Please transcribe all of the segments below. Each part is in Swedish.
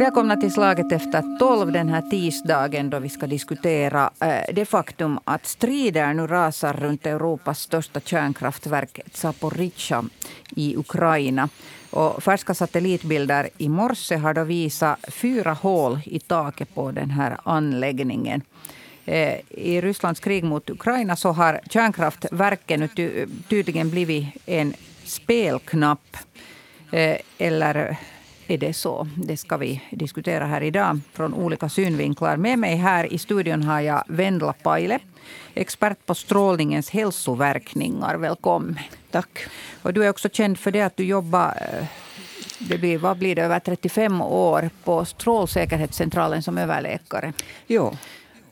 Välkomna till Slaget efter tolv den här tisdagen då vi ska diskutera eh, det faktum att strider nu rasar runt Europas största kärnkraftverk Zaporizjzja i Ukraina. Och färska satellitbilder i morse har då visat fyra hål i taket på den här anläggningen. Eh, I Rysslands krig mot Ukraina så har kärnkraftverken tydligen blivit en spelknapp. Eh, eller är det så? Det ska vi diskutera här idag från olika synvinklar. Med mig här i studion har jag Vendla Paile, expert på strålningens hälsoverkningar. Välkommen. Tack. Och du är också känd för det att du jobbar eh, det blir, vad blir det, över 35 år på Strålsäkerhetscentralen som överläkare. Jo.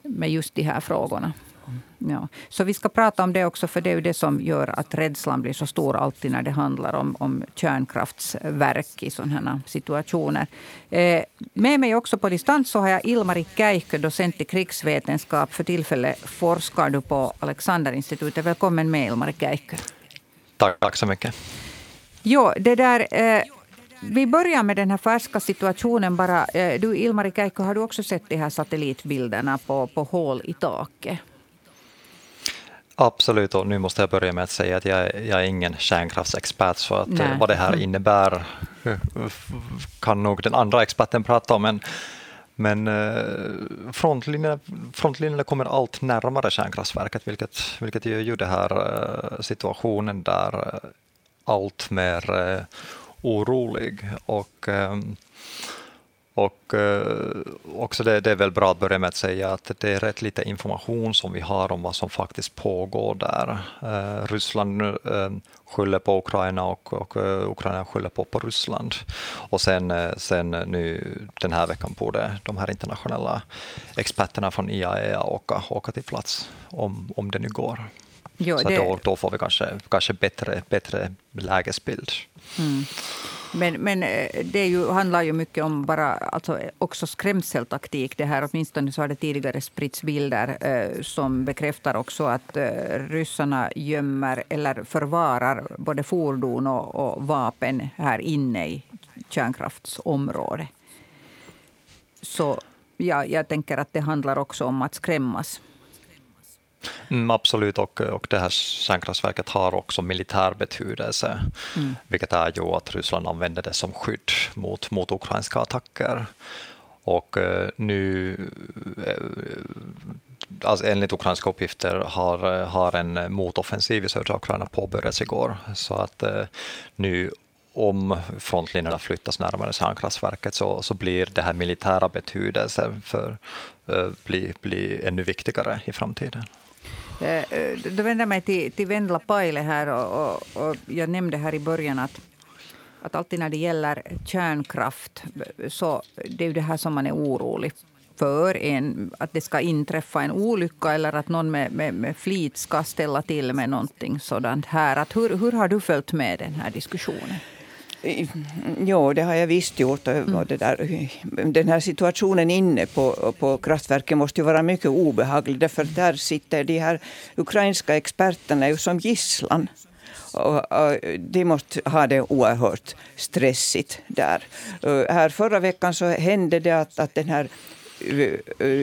Med just de här frågorna. Ja. Så vi ska prata om det också, för det är ju det som gör att rädslan blir så stor alltid när det handlar om, om kärnkraftsverk i sådana här situationer. Eh, med mig också på distans så har jag Ilmari Käihkö, docent i krigsvetenskap. För tillfället forskar du på Alexanderinstitutet. Välkommen med Ilmari Käihkö. Tack, tack så mycket. Jo, det där... Eh, vi börjar med den här färska situationen. bara. Eh, du, Ilmari Käihkö, har du också sett de här satellitbilderna på, på hål i taket? Absolut, och nu måste jag börja med att säga att jag, jag är ingen kärnkraftsexpert, så att Nej. vad det här mm. innebär kan nog den andra experten prata om. Men, men eh, frontlinjerna, frontlinjerna kommer allt närmare kärnkraftverket, vilket, vilket gör ju den här eh, situationen där eh, allt mer orolig. Och, och eh, också det, det, är väl bra att börja med att säga att det är rätt lite information som vi har om vad som faktiskt pågår där. Eh, Ryssland eh, skyller på Ukraina och, och Ukraina skyller på, på Ryssland. Och sen, sen nu den här veckan borde de här internationella experterna från IAEA åka, åka till plats om, om det nu går. Jo, Så det... då, då får vi kanske, kanske bättre, bättre lägesbild. Mm. Men, men eh, det ju, handlar ju mycket om bara, alltså också skrämseltaktik. Det här, åtminstone så har det tidigare spritts bilder eh, som bekräftar också att eh, ryssarna gömmer eller förvarar både fordon och, och vapen här inne i kärnkraftsområdet. Så ja, jag tänker att det handlar också om att skrämmas. Mm, absolut, och, och det här kärnkraftverket har också militär betydelse, mm. vilket är ju att Ryssland använder det som skydd mot, mot ukrainska attacker. Och uh, nu, uh, alltså enligt ukrainska uppgifter, har, har en motoffensiv i södra Ukraina påbörjats igår. Så att nu om frontlinjerna flyttas närmare kärnkraftverket så, så blir det här militära betydelsen för, bli, bli ännu viktigare i framtiden. Eh, då vänder jag mig till, till Vendla Paile här. Och, och, och, jag nämnde här i början att, att alltid när det gäller kärnkraft så det är det här som man är orolig för. En, att det ska inträffa en olycka eller att någon med, med, med flit ska ställa till med någonting sådant här. Att hur, hur har du följt med den här diskussionen? Ja, det har jag visst gjort. Mm. Där, den här situationen inne på, på kraftverket måste ju vara mycket obehaglig. Därför där sitter de här ukrainska experterna ju som gisslan. Och, och, de måste ha det oerhört stressigt där. Här förra veckan så hände det att, att den här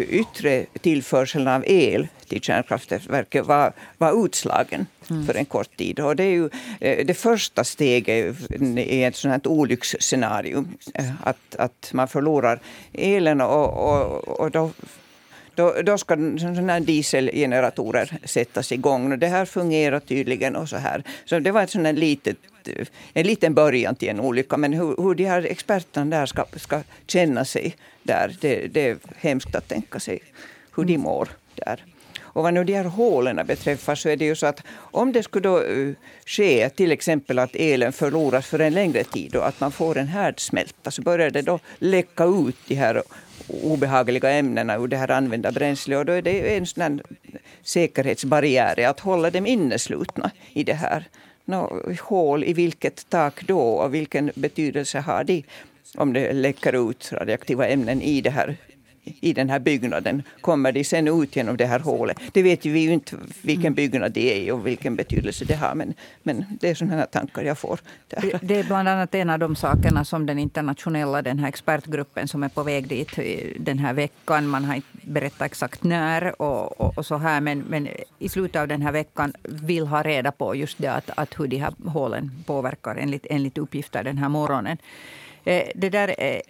yttre tillförseln av el till kärnkraftverket var, var utslagen mm. för en kort tid. Och det är ju eh, det första steget i ett sådant här olycksscenario. Eh, att, att man förlorar elen och, och, och då då, då ska sådana dieselgeneratorer sättas igång. Det här fungerar tydligen och så här. Så det var ett sådant litet, en liten början till en olycka. Men hur, hur de här experterna där ska, ska känna sig där, det, det är hemskt att tänka sig hur de mår där. Och vad nu de här hålen beträffar så är det ju så att om det skulle då uh, ske till exempel att elen förloras för en längre tid och att man får en härdsmälta så börjar det då läcka ut de här obehagliga ämnena ur det här använda bränslet. Och då är det en sån säkerhetsbarriär att hålla dem inneslutna i det här. Nå, hål i vilket tak då och vilken betydelse har det om det läcker ut radioaktiva ämnen i det här i den här byggnaden. Kommer de sen ut genom det här hålet? Det vet vi ju inte vilken mm. byggnad det är och vilken betydelse det har. Men, men det är sådana här tankar jag får. Där. Det är bland annat en av de sakerna som den internationella den här expertgruppen som är på väg dit den här veckan. Man har inte berättat exakt när och, och, och så här. Men, men i slutet av den här veckan vill ha reda på just det att, att hur de här hålen påverkar enligt, enligt uppgifter den här morgonen. Eh, det där, eh,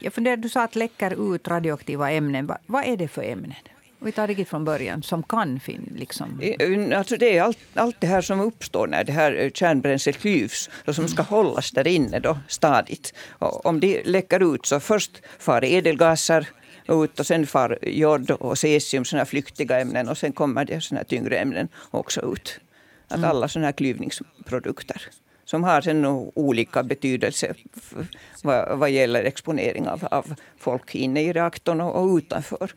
jag funderar, du sa att läcker ut radioaktiva ämnen. Va, vad är det för ämnen? Vi tar det från början, som kan finnas? Liksom. Eh, alltså det är allt, allt det här som uppstår när det här kärnbränslet klyvs och som ska hållas där inne då, stadigt. Och om det läcker ut så först far ädelgaser ut och sen far jod och cesium, såna flyktiga ämnen och sen kommer det såna tyngre ämnen också ut. Att mm. alla såna här klyvningsprodukter som har sen olika betydelse vad, vad gäller exponering av, av folk inne i reaktorn och, och utanför.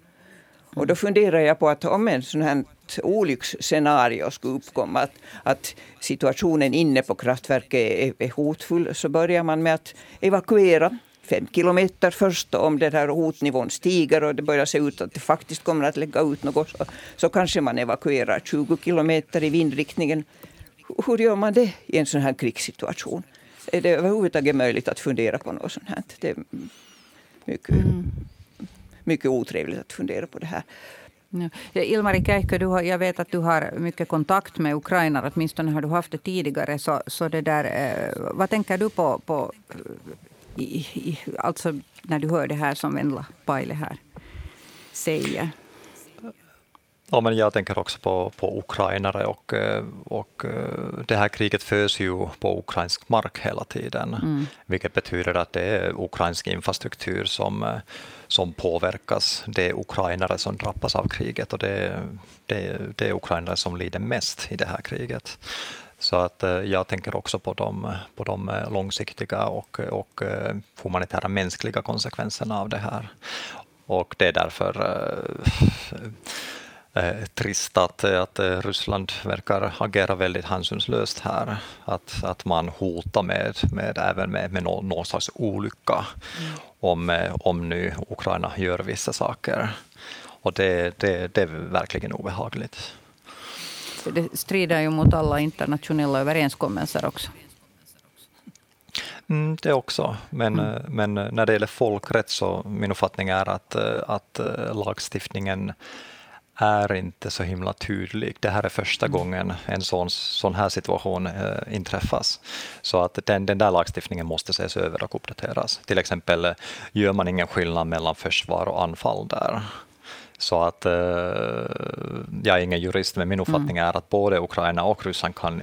Och då funderar jag på att om en sån här olycksscenario skulle uppkomma, att, att situationen inne på kraftverket är, är hotfull, så börjar man med att evakuera fem kilometer först. Om den här hotnivån stiger och det börjar se ut att det faktiskt kommer att lägga ut något, så, så kanske man evakuerar 20 kilometer i vindriktningen hur gör man det i en sån här krigssituation? Är det överhuvudtaget möjligt att fundera på något sånt här? Det är mycket, mm. mycket otrevligt att fundera på det här. Ja. Ilmari Käihkö, har, jag vet att du har mycket kontakt med ukrainare, åtminstone har du haft det tidigare. Så, så det där, eh, vad tänker du på, på i, i, alltså när du hör det här som Venla Paile här säger? Ja, men jag tänker också på, på ukrainare och, eh, och eh, det här kriget förs ju på ukrainsk mark hela tiden, mm. vilket betyder att det är ukrainsk infrastruktur som, eh, som påverkas. Det är ukrainare som drabbas av kriget och det, det, det är ukrainare som lider mest i det här kriget. Så att jag tänker också på de, på de långsiktiga och, och humanitära mänskliga konsekvenserna av det här. Och det är därför trist att, att eh, Ryssland verkar agera väldigt hänsynslöst här. Att, att man hotar med, med även med, med någon, slags olycka mm. om, eh, om nu Ukraina gör vissa saker. Och det, det, det är verkligen obehagligt. Det strider ju mot alla internationella överenskommelser också. Mm, det också, men, mm. men när det gäller folkrätt så min uppfattning är att, att lagstiftningen är inte så himla tydlig. Det här är första mm. gången en sån, sån här situation äh, inträffas. Så att den, den där lagstiftningen måste ses över och uppdateras. Till exempel eh, gör man ingen skillnad mellan försvar och anfall där. Så att eh, jag är ingen jurist, men min uppfattning mm. är att både Ukraina och Ryssland kan,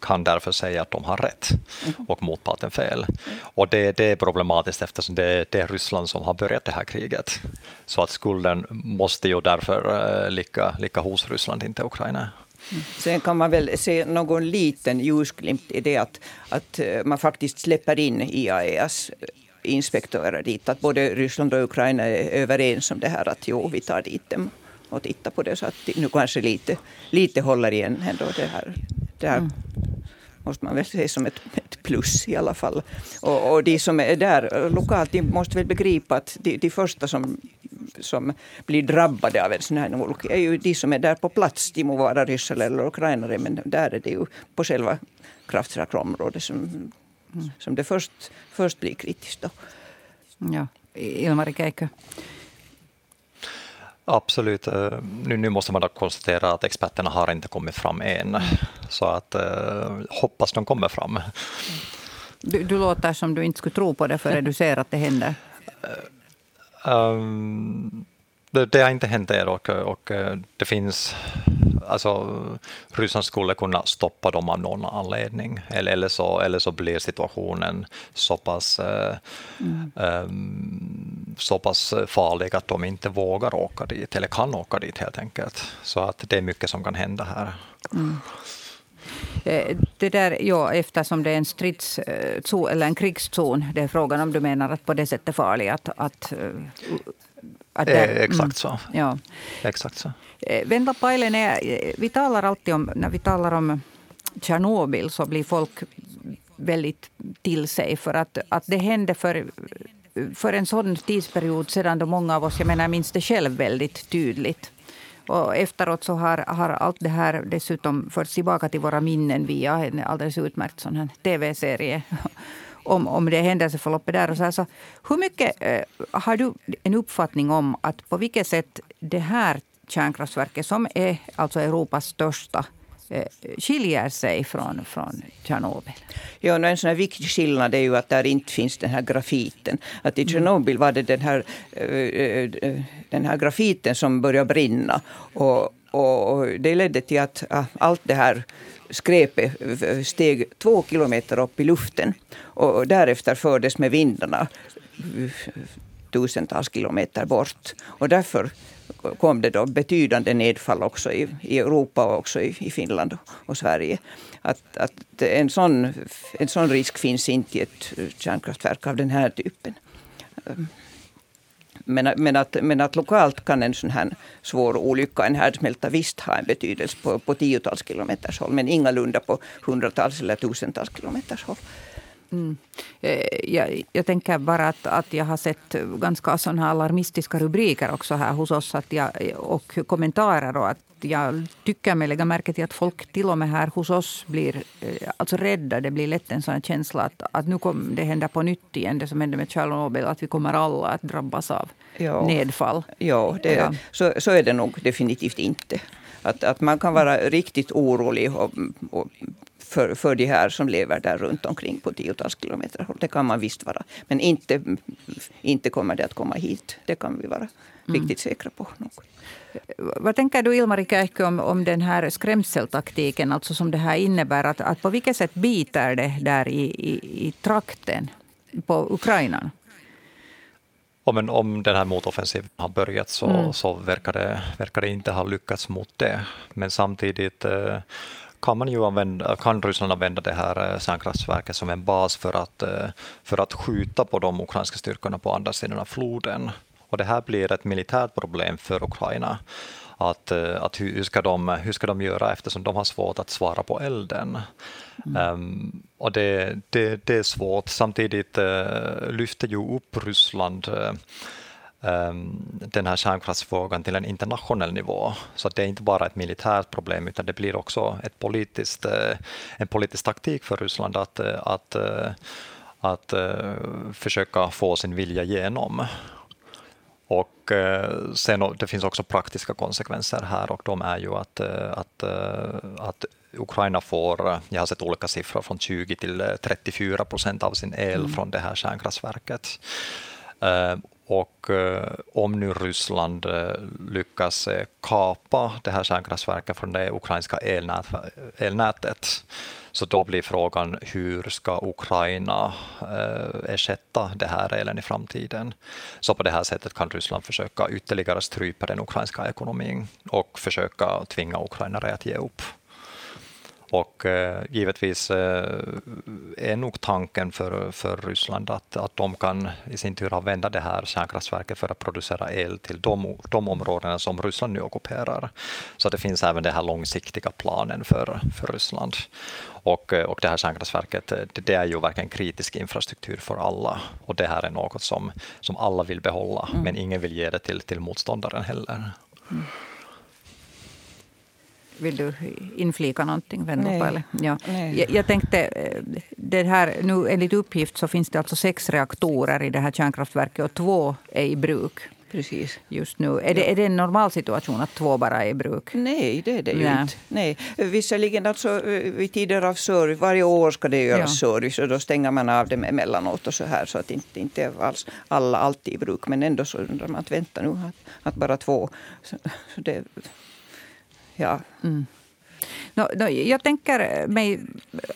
kan därför säga att de har rätt mm. och motparten fel. Och det, det är problematiskt eftersom det, det, är Ryssland som har börjat det här kriget. Så att skulden måste ju därför eh, ligga, ligga hos Ryssland, inte Ukraina. Mm. Sen kan man väl se någon liten ljusglimt i det att, att eh, man faktiskt släpper in IAEAs inspektörer dit. Att både Ryssland och Ukraina är överens om det här att jo, vi tar dit dem och tittar på det. Så att nu kanske lite, lite håller igen ändå det här. Det här mm. måste man väl se som ett, ett plus i alla fall. Och, och, de som är där lokalt, de måste väl begripa att de, de första som som blir drabbade av en sån här olycka är ju de som är där på plats. De må vara ryssar eller ukrainare, men där är det ju på själva kraftverksområdet som som det först, först blir kritiskt. Då. Ja. Ilmari Käikö? Absolut. Eh, nu, nu måste man dock konstatera att experterna har inte kommit fram än. Så att uh, hoppas de kommer fram. Du, du, låter som du inte skulle tro på det förrän du ser att det händer. Um, det, det, har inte hänt än och, och det finns alltså, Ryssland skulle kunna stoppa dem av någon anledning. Eller, eller, så, eller så blir situationen så pass, eh, mm. um, så pass farlig att de inte vågar åka dit, eller kan åka dit helt enkelt. Så att det är mycket som kan hända här. Mm. Eh, det där, ja, eftersom det är en stridszon eller en krigszon, det är frågan om du menar att på det sättet farlig att, att att det, eh, exakt mm. så. Ja. Exakt så. Eh, Venda är, eh, vi talar alltid om, när vi talar om Tjernobyl så blir folk väldigt till sig för att, att det hände för för en sån tidsperiod sedan då många av oss, jag menar, minns det själv väldigt tydligt. Och efteråt så har, har allt det här dessutom förts tillbaka till våra minnen via en alldeles utmärkt sån här tv-serie om, om det händelseförloppet där. Och så, här, så hur mycket eh, har du en uppfattning om att på vilket sätt det här kärnkraftverket, som är alltså Europas största eh, skiljer sig från, från Tjernobyl? Ja, en sån här viktig skillnad är ju att där inte finns den här grafiten. Att i Tjernobyl var det den här, eh, eh, den här grafiten som började brinna. Och, och det ledde till att ah, allt det här skräpet steg två kilometer upp i luften. Och därefter fördes med vindarna tusentals kilometer bort. Och därför kom det då betydande nedfall också i, i Europa och också i, i Finland och Sverige. Att, att en, sån, en sån risk finns inte i ett kärnkraftverk av den här typen. Men, men, att, men att lokalt kan en sån här svår olycka, en härdsmälta, visst ha en betydelse på, på tiotals kilometers håll. Men ingalunda på hundratals eller tusentals kilometers håll. Mm. Eh, jag, jag, tänker bara att, att jag har sett ganska såna alarmistiska rubriker också här hos oss att jag, och kommentarer. Och att jag tycker mig lägga märke till att folk till och med här hos oss blir eh, alltså rädda. Det blir lätt en sån känsla att, att nu kommer det hända på nytt igen, det som hände med Tjernobyl. Att vi kommer alla att drabbas av ja. nedfall. Ja, det, ja. Så, så är det nog definitivt inte. Att, att man kan vara riktigt orolig och, och för, för de här som lever där runt omkring på tiotals kilometer håll. Det kan man visst vara. Men inte, inte kommer det att komma hit. Det kan vi vara mm. riktigt säkra på. Nog. Vad tänker du Ilmari Kähkö om, om den här skrämseltaktiken, alltså som det här innebär? Att, att på vilket sätt biter det där i, i, i trakten på Ukraina? Om, om den här motoffensiven har börjat så, mm. så verkar, det, verkar det inte ha lyckats mot det. Men samtidigt eh, kan, man ju använda, kan Ryssland använda det här eh, kärnkraftverket som en bas för att, eh, för att skjuta på de ukrainska styrkorna på andra sidan av floden. Och det här blir ett militärt problem för Ukraina. Att, eh, att hur, ska de, hur ska de göra eftersom de har svårt att svara på elden. Mm. Um, och det, det, det, är svårt. Samtidigt uh, lyfter ju upp Ryssland uh, den här kärnkraftsfrågan till en internationell nivå. Så det är inte bara ett militärt problem utan det blir också ett politiskt, eh, en politisk taktik för Ryssland att, eh, att, eh, att försöka få sin vilja igenom. Och sen, det finns också praktiska konsekvenser här och de är ju att, att, att Ukraina får, jag har sett olika siffror, från 20 till 34 procent av sin el mm. från det här kärnkraftverket. Och eh, om nu Ryssland eh, lyckas eh, kapa det här kärnkraftverket från det ukrainska elnät, elnätet, så då blir frågan hur ska Ukraina ersätta det här elen i framtiden? Så på det här sättet kan Ryssland försöka ytterligare strypa den ukrainska ekonomin och försöka tvinga ukrainare att ge upp. Och eh, givetvis eh, är nog tanken för, för Ryssland att, att de kan i sin tur använda det här kärnkraftverket för att producera el till de, de områdena som Ryssland nu ockuperar. Så det finns även den här långsiktiga planen för, för Ryssland. Och, eh, och det här kärnkraftverket det, det, är ju verkligen kritisk infrastruktur för alla. Och det här är något som, som alla vill behålla, mm. men ingen vill ge det till, till motståndaren heller. Mm. Vill du inflika någonting, Venlopa? Ja. Jag, jag tänkte, eh, det här, nu enligt uppgift så finns det alltså sex reaktorer i det här kärnkraftverket och två är i bruk. Precis. Just nu. Är, det, är det en normal situation att två bara är i bruk? Nej, det är det ju Nej. inte. Nej. Visserligen alltså, eh, vid tider av service, varje år ska det göras ja. service och då stänger man av det emellanåt och så här så att inte, inte alls alla alltid i bruk. Men ändå så undrar man att vänta nu att, att bara två. Så, så det, ja. Mm. No, no, jag tänker mig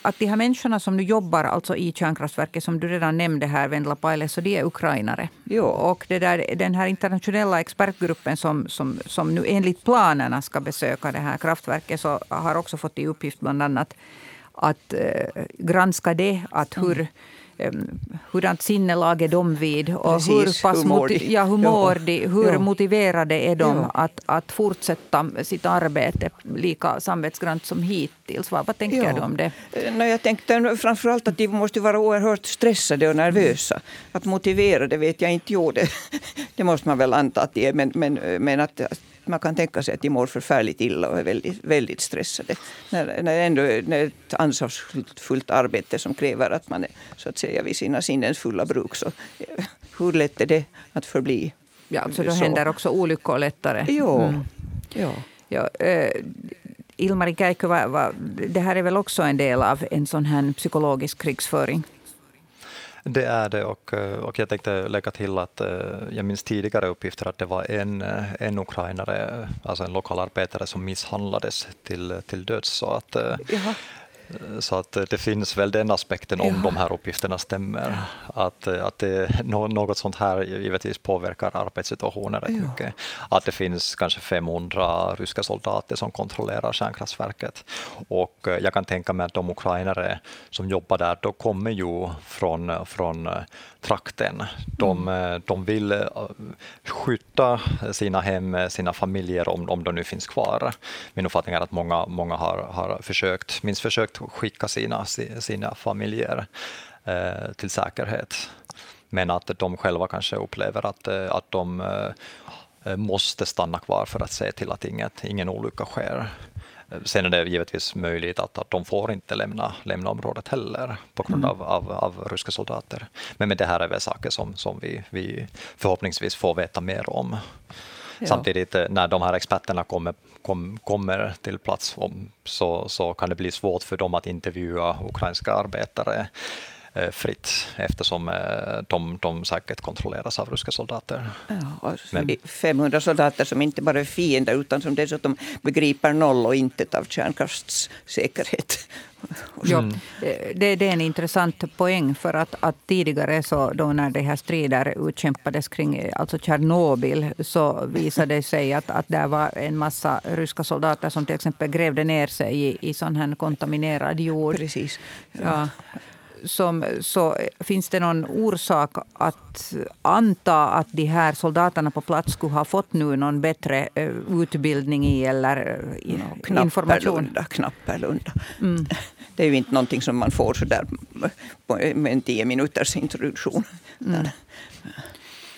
att de här människorna som nu jobbar alltså i kärnkraftverket, som du redan nämnde här, Vendla Paile, så de är ukrainare. Jo. Och det där, den här internationella expertgruppen som, som, som nu enligt planerna ska besöka det här kraftverket, så har också fått i uppgift bland annat att eh, granska det, att hur mm hurdant sinnelag är de vid och Precis, hur, pass hur mår moti- ja, hur mår Ja. hur Ja. motiverade är de Ja. att, att fortsätta sitt arbete lika samvetsgrant som hittills? Vad, vad tänker du om det? Eh, Nej, jag tänkte framförallt att de måste vara oerhört stressade och nervösa. Att motivera, det vet jag inte. Jo, det, det måste man väl anta att de är. Men, men, men att, att man kan tänka sig att de mår förfärligt illa och är väldigt, väldigt stressade. När, när, ändå, när ett ansvarsfullt arbete som kräver att man är så att säga vid sina sinnens fulla bruk. Så, eh, hur lätt är det att förbli Ja, så då så? händer också olyckor lättare. Jo, Mm. ja. Ja, eh, Ilmari vad- det här är väl också en del av en sån här psykologisk krigsföring? Det är det och, eh, och jag tänkte lägga till att eh, jag minns tidigare uppgifter att det var en, eh, en ukrainare, alltså en lokalarbetare som misshandlades till, till döds. Så att, Jaha så att eh, det finns väl den aspekten om Ja. de här uppgifterna stämmer. Att, eh, att det, nå- något sånt här givetvis påverkar arbetssituationen rätt Ja. mycket. Att det finns kanske 500 ryska soldater som kontrollerar kärnkraftverket. Och eh, jag kan tänka mig att de ukrainare som jobbar där, de kommer ju från, från trakten. De, eh, de vill eh, skydda sina hem, eh, sina familjer om, om de nu finns kvar. Min uppfattning är att många, många har, har försökt, minst försökt skicka sina, si- sina familjer eh, till säkerhet. Men att de själva kanske upplever att, att de eh, måste stanna kvar för att se till att inget, ingen olycka sker. Sen är det givetvis möjligt att, att de får inte lämna, lämna området heller på grund av, av, av ryska soldater. Men, men det här är väl saker som, som vi, vi förhoppningsvis får veta mer om. Ja. Samtidigt eh, när de här experterna kommer, kom, kommer till plats om, så, så kan det bli svårt för dem att intervjua ukrainska arbetare fritt eftersom eh, de, de säkert kontrolleras av ryska soldater. Ja, Men- 500 soldater som inte bara är fiender utan som dessutom begriper noll och intet av kärnkraftssäkerhet. Ja, eh, det, det är en intressant poäng. för att, att Tidigare, så då när de här strider utkämpades kring eh, alltså Tjernobyl så visade det sig att, att det var en massa ryska soldater som till exempel grävde ner sig i, i sån här kontaminerad jord. Precis. Ja. Som, så finns det någon orsak att anta att de här soldaterna på plats skulle ha fått nu någon bättre eh, utbildning i eller eh, i- Ja, information? knapperlunda. Mm. Det är ju inte någonting som man får så där med en tio minuters introduktion. Mm.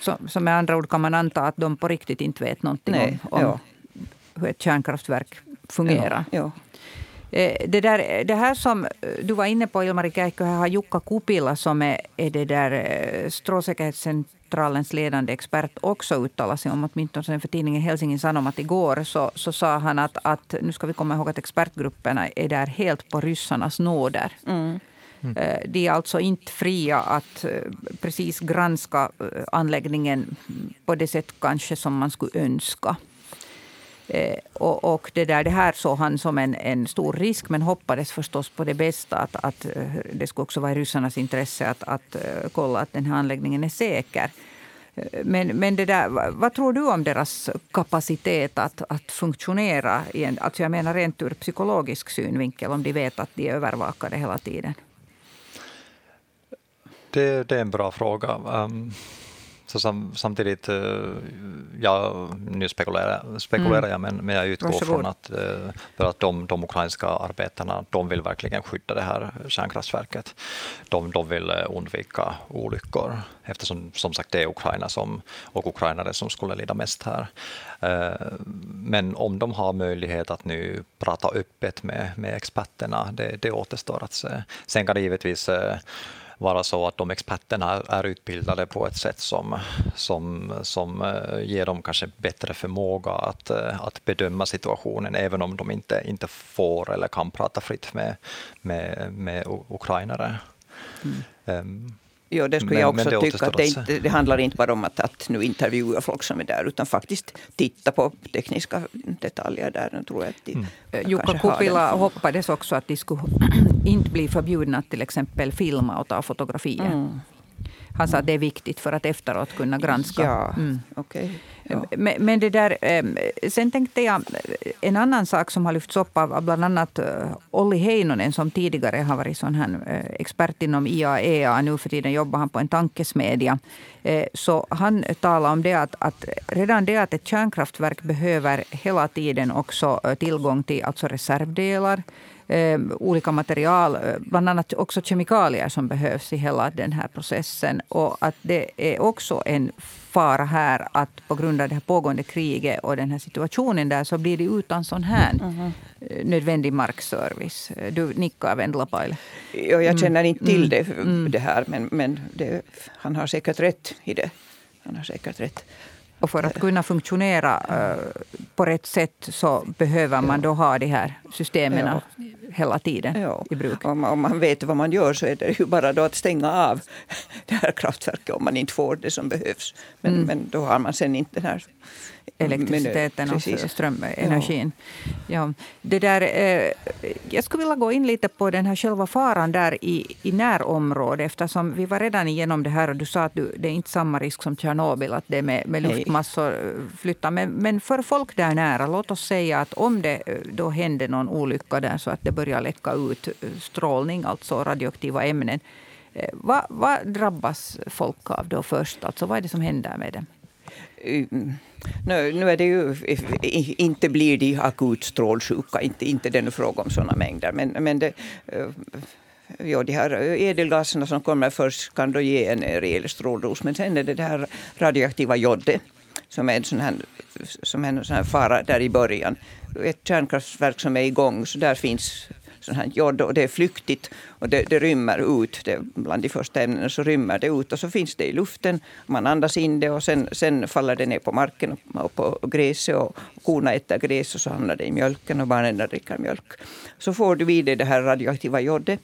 Så, så med andra ord kan man anta att de på riktigt inte vet någonting Nej, om, om ja. hur ett kärnkraftverk fungerar. Ja, Eh, Det, där, det här som eh, du var inne på, Ilmari Käikkö, här har Jukka Kupila som är, är det där eh, Strålsäkerhetscentralens ledande expert också uttalat sig om, åtminstone för tidningen Helsingin Sanomat igår, så, så sa han att, att, nu ska vi komma ihåg att expertgrupperna är där helt på ryssarnas nåder. Mm. Eh, De är alltså inte fria att eh, precis granska eh, anläggningen på det sätt kanske som man skulle önska. Eh, och, och det, där, det här såg han som en, en stor risk, men hoppades förstås på det bästa. Att, att eh, det skulle också vara i ryssarnas intresse att, att eh, kolla att den här anläggningen är säker. Eh, men, men det där, vad, vad tror du om deras kapacitet att, att funktionera? I en, alltså jag menar rent ur psykologisk synvinkel, om de vet att de är övervakade hela tiden. Det, det är en bra fråga. Um, så sam, samtidigt, uh, ja, nu spekulerar, spekulerar jag, men, men jag utgår Varsågod. från att, uh, för att de, de ukrainska arbetarna de vill verkligen skydda det här kärnkraftverket. De, de vill uh, undvika olyckor eftersom som sagt det är Ukraina som, och ukrainare som skulle lida mest här. Men om de har möjlighet att nu prata öppet med, med experterna, det, det återstår att se. Sen kan det givetvis vara så att de experterna är utbildade på ett sätt som, som, som eh, ger dem kanske bättre förmåga att, eh, att bedöma situationen, även om de inte, inte får eller kan prata fritt med, med, med ukrainare. Ehm, Ja, det skulle Men- jag också det tycka. Att det, inte, det handlar inte bara om att, att nu intervjua folk som är där, utan faktiskt titta på tekniska detaljer där. Nu tror jag att de Mm. Jukka Kupila hoppades också att de skulle inte bli förbjudna att till exempel filma och ta fotografier. Mm. Han sa att det är viktigt för att efteråt kunna granska. Ja, mm. okay ja. Eh, men, men, det där, eh, sen tänkte jag, eh, en annan sak som har lyfts upp av bland annat Olli Heinonen som tidigare har varit sån här expert inom IAEA. Nu för tiden jobbar han på en tankesmedja. Så han talar om det att, att redan det att ett kärnkraftverk behöver hela tiden också tillgång till alltså reservdelar eh, olika material, bland annat också kemikalier som behövs i hela den här processen. Och att det är också en fara här att på grund av det här pågående kriget och den här situationen där så blir det utan sån här mm. nödvändig markservice. Du nickar, Vendla Paile. Ja, jag känner inte till mm. det, mm. det här men, men det, han har säkert rätt i det. Han har säkert rätt. Och för att kunna funktionera på rätt sätt så behöver man då ha de här systemen ja. Hela tiden ja. i bruk. Om man, om man vet vad man gör så är det ju bara då att stänga av det här kraftverket om man inte får det som behövs. Men, mm. men då har man sen inte den här elektriciteten och strömenergin. Ja. ja. Det där, eh, jag skulle vilja gå in lite på den här själva faran där i, i närområdet eftersom vi var redan igenom det här och du sa att du, det är inte samma risk som Tjernobyl att det med, med luftmassor eh, flyttar. Men, men för folk där nära, låt oss säga att om det eh, då händer någon olycka där så att det börjar läcka ut eh, strålning, alltså radioaktiva ämnen. Eh, vad, vad drabbas folk av då först? Alltså vad är det som händer med dem? Eh, nu, nu är det ju, inte blir de akut strålsjuka, inte, inte den fråga om sådana mängder. Men, men det, ja, de här ädelgaserna som kommer först kan då ge en rejäl stråldos. Men sen är det det här radioaktiva jodet som är en sån här, som är en sån här fara där i början. Ett kärnkraftverk som är igång, så där finns sån här jod och det är flyktigt och det, det rymmer ut. Det, bland de första ämnena så rymmer det ut och så finns det i luften. Man andas in det och sen, sen faller det ner på marken och på gräset och korna äter gräs och så hamnar det i mjölken och barnen dricker mjölk. Så får du i dig det här radioaktiva jodet.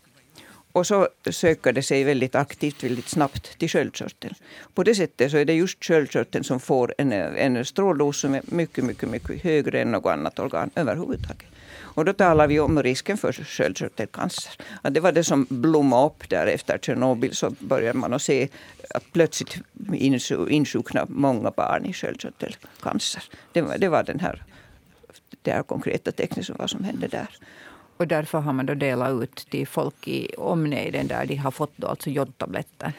Och så söker det sig väldigt aktivt, väldigt snabbt till sköldkörteln. På det sättet så är det just sköldkörteln som får en, en stråldos som är mycket, mycket, mycket högre än något annat organ överhuvudtaget. Och då talar vi om risken för sköldkörtelcancer. Att det var det som blommade upp där efter Tjernobyl. Så började man att se att plötsligt insjukna många barn i sköldkörtelcancer. Det var, det var den här, det här konkreta tecknet som vad som hände där. Och därför har man då delat ut till folk i omnejden där de har fått då alltså jodtabletter.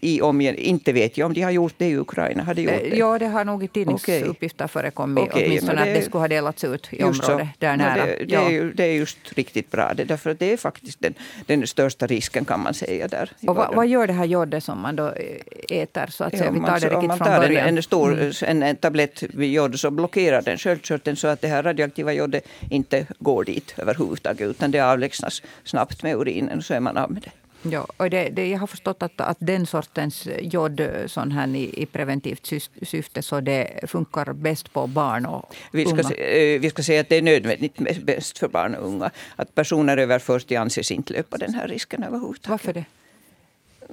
I omgivningen, inte vet jag om de har gjort det i Ukraina. Har de gjort det? Ja, det har nog i tidningsuppgifter okay. förekommit. Okay, åtminstone det, att det skulle ha delats ut i området där nära. Det, det, ja. är ju, det är just riktigt bra. Det, därför att det är faktiskt den, den största risken kan man säga där. Och vad, vad, gör det här jodet som man då äter? Så att ja, säga? Vi tar det riktigt om man tar en, en, stor, mm. en, en tablett jod så blockerar den sköldkörteln så att det här radioaktiva jodet inte går dit överhuvudtaget utan det avlägsnas snabbt med urinen så är man av med det. Ja, och det, det, jag har förstått att, att den sortens jod sån här i, i preventivt syfte så det funkar bäst på barn och vi ska, unga. Eh, vi ska säga att det är nödvändigt bäst för barn och unga. Att personer över 40 anses inte löpa den här risken överhuvudtaget. Varför det?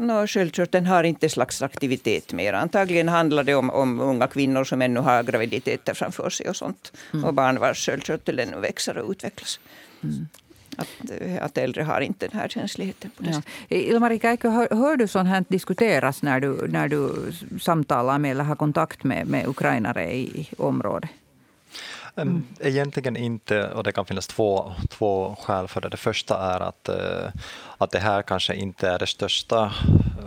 No, sköldkörteln har inte slags aktivitet mer. Antagligen handlar det om, om unga kvinnor som ännu har graviditeter framför sig och sånt. Mm. Och barn vars sköldkörtel ännu växer och utvecklas. Mm. Att, att äldre har inte den här känsligheten. På det ja. Ilmari Käikö, hör, hör, du sånt här diskuteras när du, när du samtalar med eller har kontakt med, med ukrainare i området? Mm. Egentligen inte, och det kan finnas två, två skäl för det. Det första är att, eh, att det här kanske inte är den största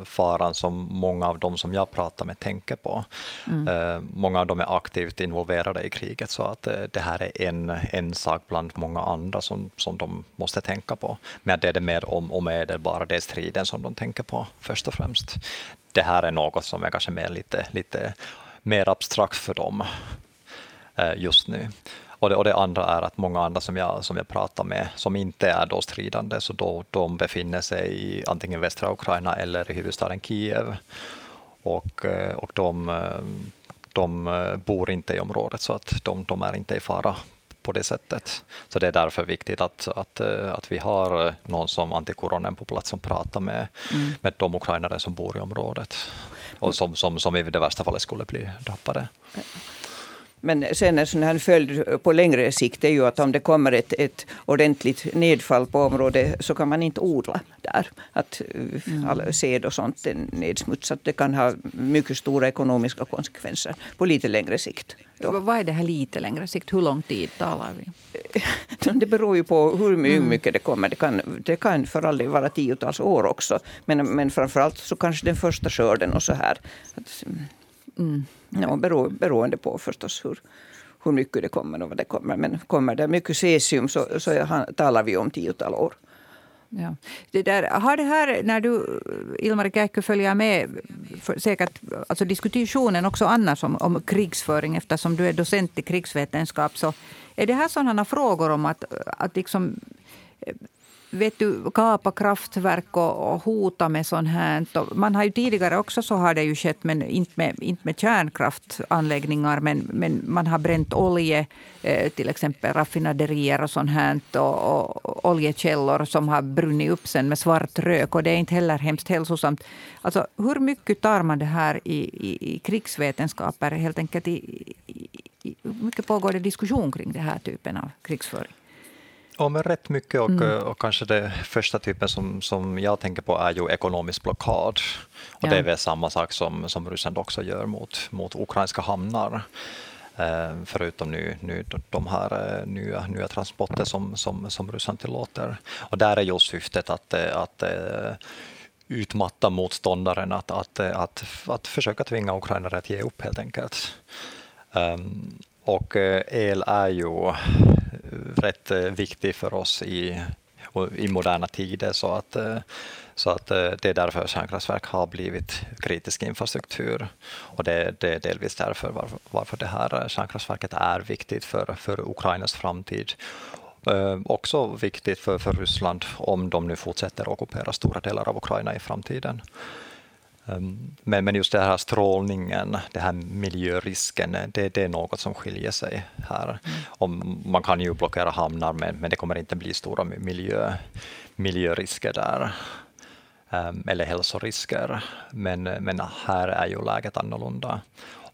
faran som många av dem som jag pratar med tänker på. Mm. Eh, många av dem är aktivt involverade i kriget, så att eh, det här är en, en sak bland många andra som, som de måste tänka på. Men det är det mer om och bara det är striden som de tänker på först och främst. Det här är något som är kanske mer lite, lite mer abstrakt för dem. Eh, just nu. Och det, och det, andra är att många andra som jag, som jag pratar med som inte är då stridande, så då, de befinner sig i antingen västra Ukraina eller i huvudstaden Kiev. Och, eh, och de, eh, de bor inte i området så att de, de är inte i fara på det sättet. Så det är därför viktigt att, att, att vi har någon som antikoronen på plats som pratar med, mm. med de ukrainare som bor i området och som, som, som i det värsta fallet skulle bli drabbade. Men sen en sån här följd på längre sikt är ju att om det kommer ett, ett ordentligt nedfall på området så kan man inte odla där. Att mm. all säd och sånt är nedsmutsat. Det kan ha mycket stora ekonomiska konsekvenser på lite längre sikt. Då. Vad är det här lite längre sikt? Hur lång tid talar vi? Det beror ju på hur mm. mycket det kommer. Det kan, det kan för all del vara tiotals år också. Men, men framförallt så kanske den första skörden och så här. Mm. Ja, bero, beroende på förstås hur, hur mycket det kommer och vad det kommer. Men kommer det mycket cesium så, så jag, talar vi om tiotal år. Ja. Det där, har det här, när du, Ilmar Kähkö, följer med säkert, alltså diskussionen också annars om, om krigsföring eftersom du är docent i krigsvetenskap, så är det här sådana frågor om att, att liksom vet du, kapa kraftverk och, och hota med sånt här. Man har ju tidigare också så har det ju skett, men inte med, inte med kärnkraftanläggningar. Men, men man har bränt olje, eh, till exempel raffinaderier och sånt här. Och, och, oljekällor som har brunnit upp sen med svart rök. Och det är inte heller hemskt hälsosamt. Alltså, hur mycket tar man det här i, i, i krigsvetenskaper? Helt enkelt i, i, i, hur mycket pågår det diskussion kring den här typen av krigsföring? Ja, men rätt mycket och, mm. och kanske det första typen som, som jag tänker på är ju ekonomisk blockad. Och ja. det är väl samma sak som, som Ryssland också gör mot, mot ukrainska hamnar. Eh, förutom nu, nu de här eh, nya, nya transporter som, som, som Ryssland tillåter. Och där är ju syftet att, eh, att eh, utmatta motståndaren, att, att, att, att försöka tvinga ukrainare att ge upp helt enkelt. Um, och eh, el är ju rätt eh, viktig för oss i, i moderna tider. Så att, eh, så att det är därför kärnkraftverk har blivit kritisk infrastruktur. Och det, det är delvis därför varför, varför det här kärnkraftverket är viktigt för, för Ukrainas framtid. Eh, också viktigt för, för Ryssland om de nu fortsätter ockupera stora delar av Ukraina i framtiden. Ehm, men, men just den här strålningen, den här miljörisken, det, det är något som skiljer sig här. Mm. Om, man kan ju blockera hamnar, men, men det kommer inte bli stora miljö, miljörisker där. Um, eller hälsorisker. Men, men här är ju läget annorlunda.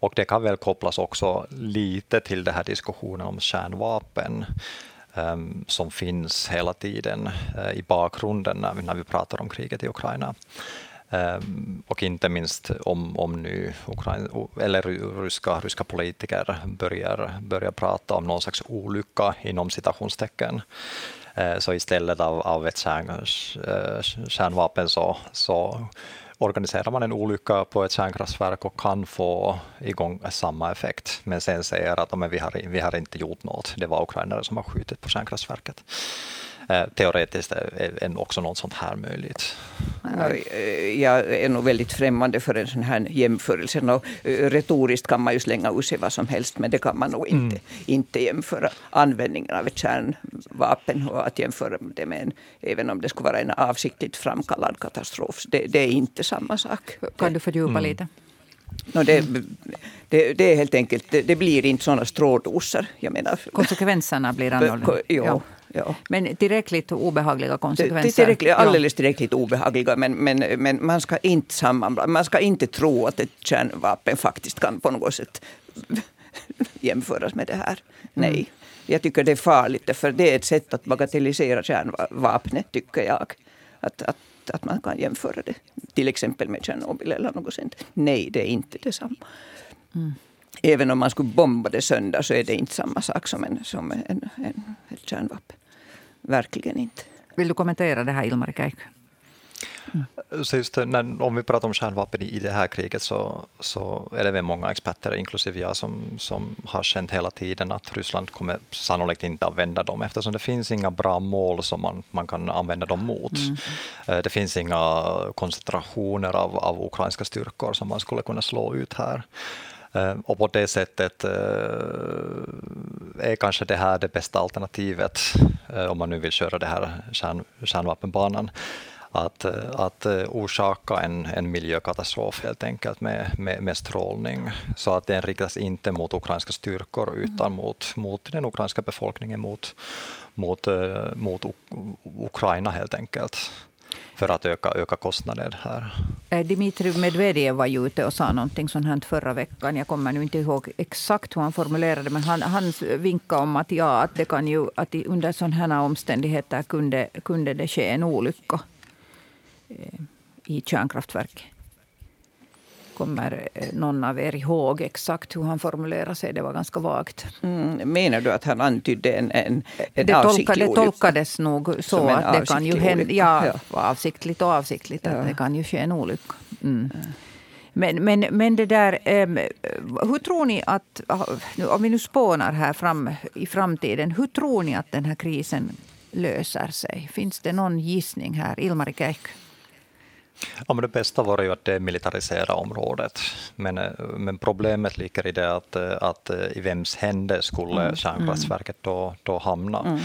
Och det kan väl kopplas också lite till den här diskussionen om kärnvapen um, som finns hela tiden uh, i bakgrunden när vi, när vi pratar om kriget i Ukraina. Ehm, och inte minst om, om nu Ukraina, eller ryska, ryska politiker börjar, börjar prata om någon slags olycka inom citationstecken. Ehm, så istället av, av ett kärn, eh, kärnvapen så, så organiserar man en olycka på ett kärnkraftverk och kan få igång samma effekt, men sen säger att men vi, har, vi har inte gjort något, det var ukrainare som har skjutit på kärnkraftverket. Eh, teoretiskt är också något sånt här möjligt. Jag är nog väldigt främmande för en sån här jämförelse. Och eh, retoriskt kan man ju slänga ur sig vad som helst, men det kan man nog inte, mm. inte jämföra användningen av ett kärnvapen och att jämföra det med en, även om det skulle vara en avsiktligt framkallad katastrof. Det, det är inte samma sak. Kan du fördjupa mm. lite? No, det, det, det, är helt enkelt, det, det blir inte sådana. Jag menar. Konsekvenserna blir annorlunda. Ja. Ja. Men tillräckligt obehagliga konsekvenser? Tillräckligt, alldeles tillräckligt obehagliga. Men, men, men man ska inte sammanblanda. Man ska inte tro att ett kärnvapen faktiskt kan på något sätt jämföras med det här. Nej. Mm. Jag tycker det är farligt, för det är ett sätt att bagatellisera kärnvapnet, tycker jag. Att, att, att man kan jämföra det till exempel med Tjernobyl eller något sånt. Nej, det är inte detsamma. Mm. Även om man skulle bomba det sönder så är det inte samma sak som, en, som en, en, ett kärnvapen. Verkligen inte. Vill du kommentera det här, Ilmar Käik? Mm. Så just när, om vi pratar om kärnvapen i det här kriget så, så är det väl många experter, inklusive jag, som, som har känt hela tiden att Ryssland kommer sannolikt inte använda dem eftersom det finns inga bra mål som man, man kan använda dem mot. Mm. Eh, det finns inga koncentrationer av, av ukrainska styrkor som man skulle kunna slå ut här. Eh, och på det sättet eh, är kanske det här det bästa alternativet eh, om man nu vill köra det här kärn, kärnvapenbanan att, att orsaka en, en miljökatastrof helt enkelt med, med, med strålning. Så att den riktas inte mot ukrainska styrkor utan mm. mot, mot den ukrainska befolkningen, mot, mot, mot Ukraina helt enkelt för att öka, öka kostnader här. Eh, Dimitri Medvedev var ju ute och sa någonting sånt här förra veckan. Jag kommer nu inte ihåg exakt hur han formulerade men han, han vinkade om att, ja, att, det kan ju, att under sådana här omständigheter kunde, kunde det ske en olycka eh, i kärnkraftverket. Kommer eh, någon av er ihåg exakt hur han formulerade sig? Det var ganska vagt. Mm, menar du att han antydde en, en, en det, tolka, det tolkades nog så att det kan ju hända... Ja, ja, avsiktligt och avsiktligt. Att det kan ju ske en olycka. Mm. Men, men, men det där, hur tror ni att, om vi nu spånar här fram i framtiden, hur tror ni att den här krisen löser sig? Finns det någon gissning här? Ilmari Käikkö? Ja, men det bästa vore ju att demilitarisera området. Men, eh, men problemet ligger i det att, eh, att eh, i vems händer skulle mm. kärnkraftverket då, då hamna. Mm.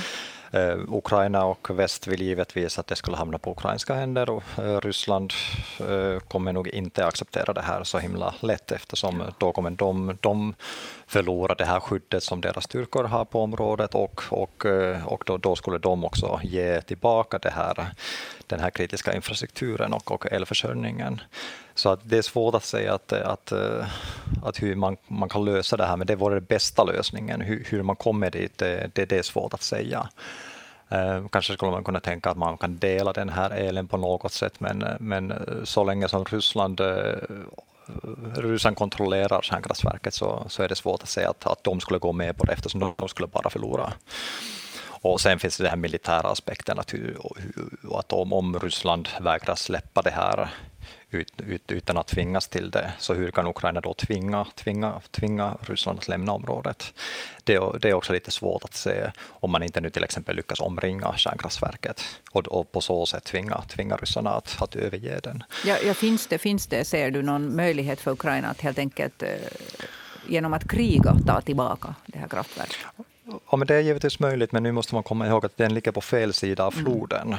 Eh, Ukraina och väst vill givetvis att det skulle hamna på ukrainska händer och eh, Ryssland eh, kommer nog inte acceptera det här så himla lätt eftersom då kommer de, de förlora det här skyddet som deras styrkor har på området och, och, och då, då skulle de också ge tillbaka det här, den här kritiska infrastrukturen och, och elförsörjningen. Så att det är svårt att säga att, att, eh, att hur man, man kan lösa det här, men det vore den bästa lösningen. Hur, hur man kommer dit, det, det, det är svårt att säga. Eh, kanske skulle man kunna tänka att man kan dela den här elen på något sätt, men, men eh, så länge som Ryssland Ryssland kontrollerar kärnkraftverket så, så är det svårt att säga att, att de skulle gå med på det eftersom de skulle bara förlora. Och sen finns det den här militära aspekten att, hur, att om, om Ryssland vägrar släppa det här ut, ut, utan att tvingas till det. Så hur kan Ukraina då tvinga, tvinga, tvinga Ryssland att lämna området? Det, det är också lite svårt att se om man inte nu till exempel lyckas omringa kärnkraftverket och, och på så sätt tvinga, tvinga ryssarna att, att överge den. Ja, ja, finns, det, finns det, ser du någon möjlighet för Ukraina att helt enkelt eh, genom att kriga ta tillbaka det här kraftverket? Ja, men det är givetvis möjligt, men nu måste man komma ihåg att den ligger på fel sida av mm. floden.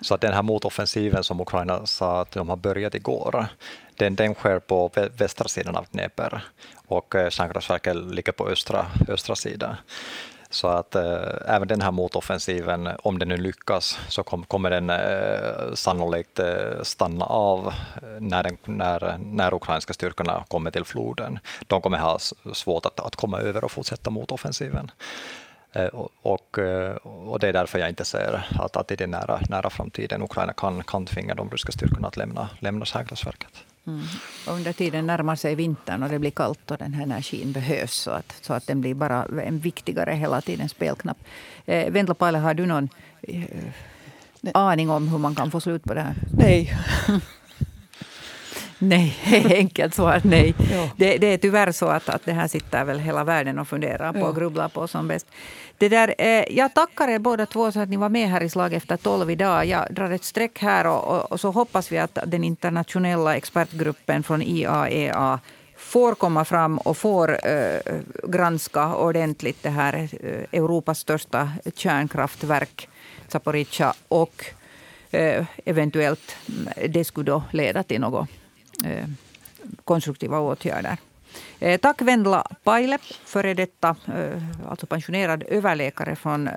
Så att den här motoffensiven som Ukraina sa att de har börjat igår, den, den sker på västra sidan av Dnepr och eh, kärnkraftverket ligger på östra, östra sidan. Så att eh, även den här motoffensiven, om den nu lyckas, så kom, kommer den eh, sannolikt eh, stanna av när, den, när, när ukrainska styrkorna kommer till floden. De kommer ha svårt att, att komma över och fortsätta motoffensiven. Och, och, och, det är därför jag inte ser att, att i den nära, nära framtiden Ukraina kan, kan tvinga de ryska styrkorna att lämna, lämna kärnkraftverket. Mm. under tiden närmar sig vintern och det blir kallt och den här energin behövs så att, så att den blir bara en viktigare hela tiden spelknapp. Eh, Vendla Paile, har du någon eh, aning om hur man kan få slut på det här? Nej. nej, enkelt svar nej. Ja. Det, det, är tyvärr så att, att det här sitter väl hela världen och funderar på och grubblar på som bäst. Det där, eh, jag tackar er båda två så att ni var med här i Slag efter tolv idag. Jag drar ett streck här och, och, och så hoppas vi att den internationella expertgruppen från IAEA e får komma fram och får eh, granska ordentligt det här eh, Europas största kärnkraftverk, Zaporizjzja, och eh, eventuellt mm, det skulle då leda till eh, Eh, konstruktiva åtgärder. Eh, tack Vendla Paile, före detta eh, alltså pensionerad överläkare från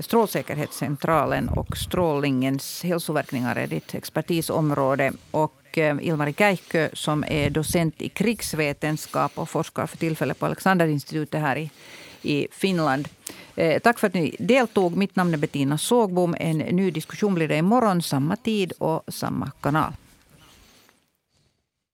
Strålsäkerhetscentralen och strålningens hälsoverkningar är ditt expertisområde. Och Ilmari Käikkö som är docent i krigsvetenskap och forskar för tillfället på Alexanderinstitutet här i, i Finland. Tack för att ni deltog. Mitt namn är Bettina Sågbom. En ny diskussion blir det imorgon, samma tid och samma kanal.